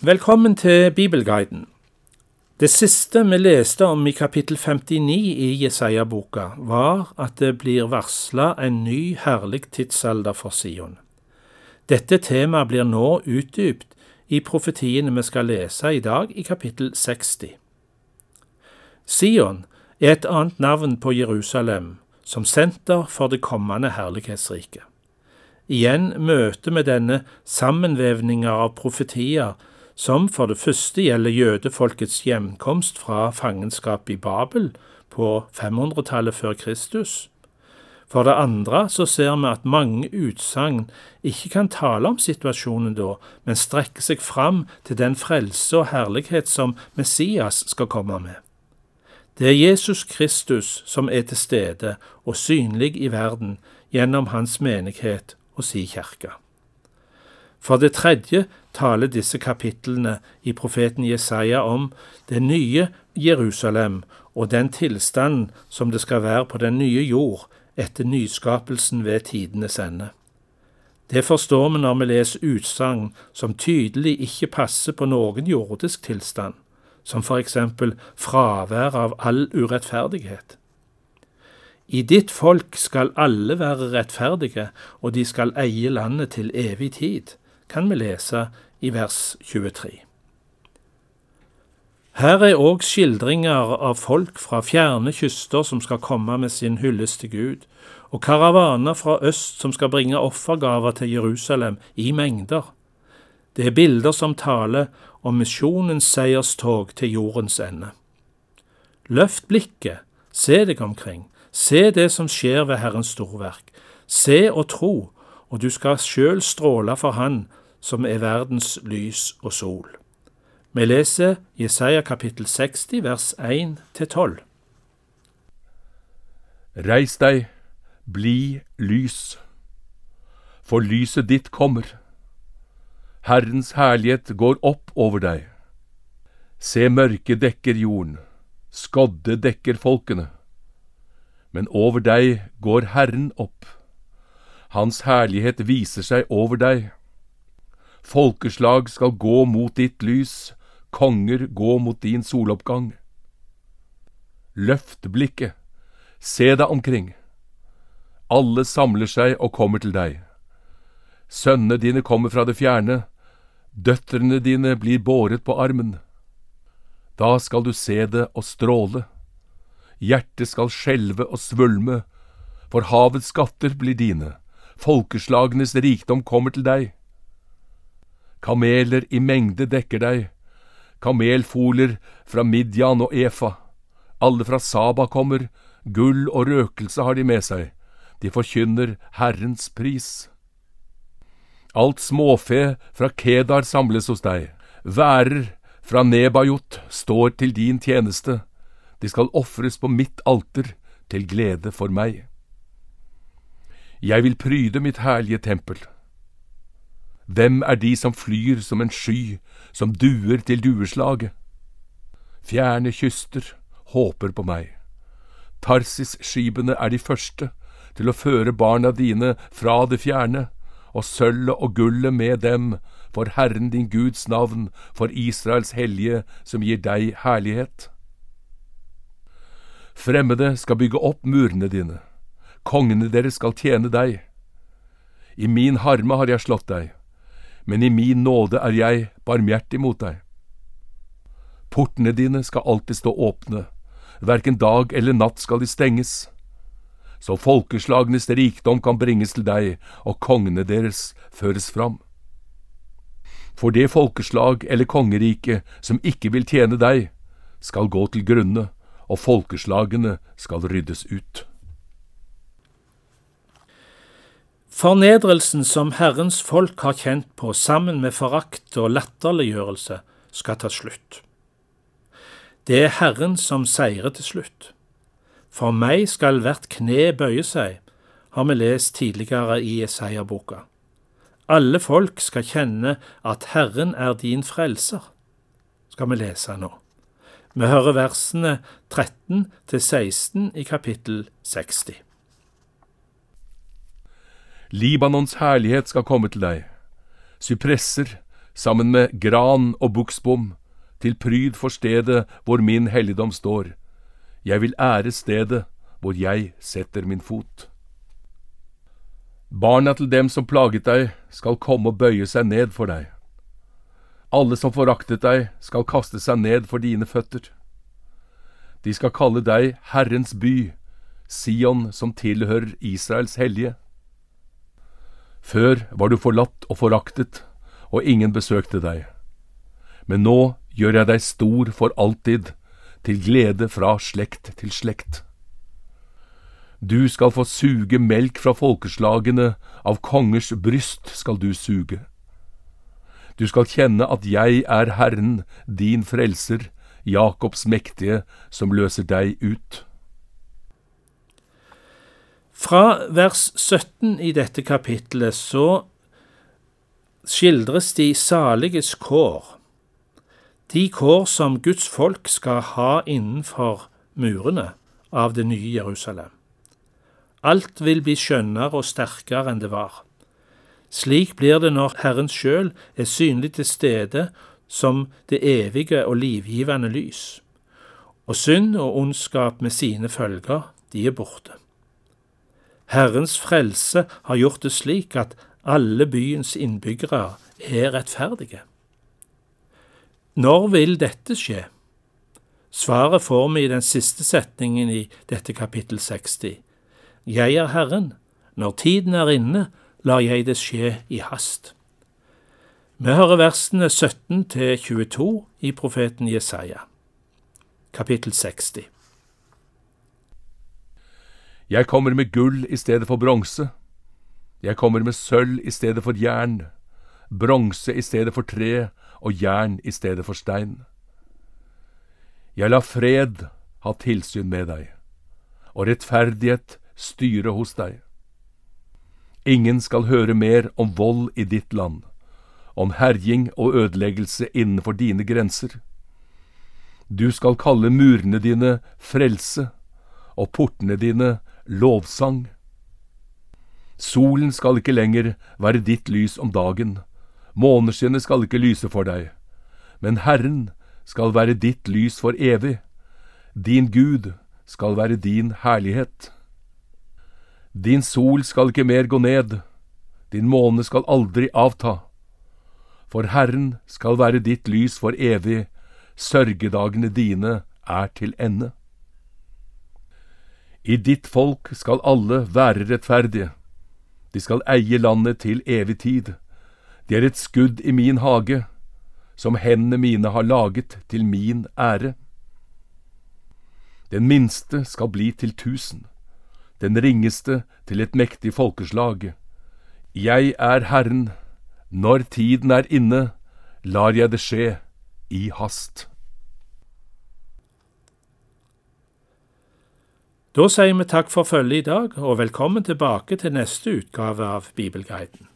Velkommen til Bibelguiden. Det siste vi leste om i kapittel 59 i Jesaja-boka, var at det blir varsla en ny, herlig tidsalder for Sion. Dette temaet blir nå utdypt i profetiene vi skal lese i dag, i kapittel 60. Sion er et annet navn på Jerusalem, som senter for det kommende herlighetsriket. Igjen møter vi denne sammenvevninga av profetier som for det første gjelder jødefolkets hjemkomst fra fangenskap i Babel på 500-tallet før Kristus. For det andre så ser vi at mange utsagn ikke kan tale om situasjonen da, men strekker seg fram til den frelse og herlighet som Messias skal komme med. Det er Jesus Kristus som er til stede og synlig i verden gjennom hans menighet og si kirke. For det tredje taler disse kapitlene i profeten Jesaja om det nye Jerusalem og den tilstanden som det skal være på den nye jord etter nyskapelsen ved tidenes ende. Det forstår vi når vi leser utsagn som tydelig ikke passer på noen jordisk tilstand, som for eksempel fravær av all urettferdighet. I ditt folk skal alle være rettferdige, og de skal eie landet til evig tid, kan vi lese i vers 23. Her er òg skildringer av folk fra fjerne kyster som skal komme med sin hyllest til Gud, og karavaner fra øst som skal bringe offergaver til Jerusalem i mengder. Det er bilder som taler om misjonens seierstog til jordens ende. Løft blikket, se deg omkring, se det som skjer ved Herrens storverk. Se og tro, og du skal sjøl stråle for Han som er verdens lys og sol. Vi leser Jesaja kapittel 60 vers 1-12. Reis deg, bli lys, for lyset ditt kommer. Herrens herlighet går opp over deg. Se, mørket dekker jorden, skodde dekker folkene. Men over deg går Herren opp. Hans herlighet viser seg over deg. Folkeslag skal gå mot ditt lys, konger gå mot din soloppgang. Løft blikket, se deg omkring. Alle samler seg og kommer til deg. Sønnene dine kommer fra det fjerne, døtrene dine blir båret på armen. Da skal du se det og stråle. Hjertet skal skjelve og svulme, for havets skatter blir dine, folkeslagenes rikdom kommer til deg. Kameler i mengde dekker deg, kamelfoler fra Midjan og Efa. Alle fra Saba kommer, gull og røkelse har de med seg, de forkynner Herrens pris. Alt småfe fra Kedar samles hos deg, værer fra Nebajot står til din tjeneste, de skal ofres på mitt alter til glede for meg. Jeg vil pryde mitt herlige tempel. Hvem er de som flyr som en sky, som duer til dueslaget? Fjerne kyster håper på meg. Tarsis-skipene er de første til å føre barna dine fra det fjerne, og sølvet og gullet med dem, for Herren din Guds navn, for Israels hellige, som gir deg herlighet. Fremmede skal bygge opp murene dine, kongene deres skal tjene deg. I min harme har jeg slått deg, men i min nåde er jeg barmhjertig mot deg. Portene dine skal alltid stå åpne, verken dag eller natt skal de stenges. Så folkeslagenes rikdom kan bringes til deg, og kongene deres føres fram. For det folkeslag eller kongerike som ikke vil tjene deg, skal gå til grunne, og folkeslagene skal ryddes ut. Fornedrelsen som Herrens folk har kjent på sammen med forakt og latterliggjørelse, skal ta slutt. Det er Herren som seirer til slutt. For meg skal hvert kne bøye seg, har vi lest tidligere i Jesaja-boka. Alle folk skal kjenne at Herren er din frelser, skal vi lese nå. Vi hører versene 13 til 16 i kapittel 60. Libanons herlighet skal komme til deg. Sypresser, sammen med gran og buksbom, til pryd for stedet hvor min helligdom står. Jeg vil ære stedet hvor jeg setter min fot. Barna til dem som plaget deg, skal komme og bøye seg ned for deg. Alle som foraktet deg, skal kaste seg ned for dine føtter. De skal kalle deg Herrens by, Sion som tilhører Israels hellige. Før var du forlatt og foraktet, og ingen besøkte deg. Men nå gjør jeg deg stor for alltid, til glede fra slekt til slekt. Du skal få suge melk fra folkeslagene, av kongers bryst skal du suge. Du skal kjenne at jeg er Herren, din frelser, Jakobs mektige, som løser deg ut. Fra vers 17 i dette kapittelet så skildres de saliges kår, de kår som Guds folk skal ha innenfor murene av det nye Jerusalem. Alt vil bli skjønnere og sterkere enn det var. Slik blir det når Herren sjøl er synlig til stede som det evige og livgivende lys. Og synd og ondskap med sine følger, de er borte. Herrens frelse har gjort det slik at alle byens innbyggere er rettferdige. Når vil dette skje? Svaret får vi i den siste setningen i dette kapittel 60. Jeg er Herren, når tiden er inne, lar jeg det skje i hast. Vi hører versene 17 til 22 i profeten Jesaja, kapittel 60. Jeg kommer med gull i stedet for bronse. Jeg kommer med sølv i stedet for jern, bronse i stedet for tre og jern i stedet for stein. Jeg lar fred ha tilsyn med deg, og rettferdighet styre hos deg. Ingen skal høre mer om vold i ditt land, om herjing og ødeleggelse innenfor dine grenser. Du skal kalle murene dine frelse, og portene dine lovsang. Solen skal ikke lenger være ditt lys om dagen, Måneskinnet skal ikke lyse for deg, men Herren skal være ditt lys for evig. Din Gud skal være din herlighet. Din sol skal ikke mer gå ned, din måne skal aldri avta. For Herren skal være ditt lys for evig, sørgedagene dine er til ende. I ditt folk skal alle være rettferdige, de skal eie landet til evig tid. De er et skudd i min hage, som hendene mine har laget til min ære. Den minste skal bli til tusen, den ringeste til et mektig folkeslag. Jeg er Herren, når tiden er inne, lar jeg det skje i hast. Da sier vi takk for følget i dag, og velkommen tilbake til neste utgave av Bibelguiden.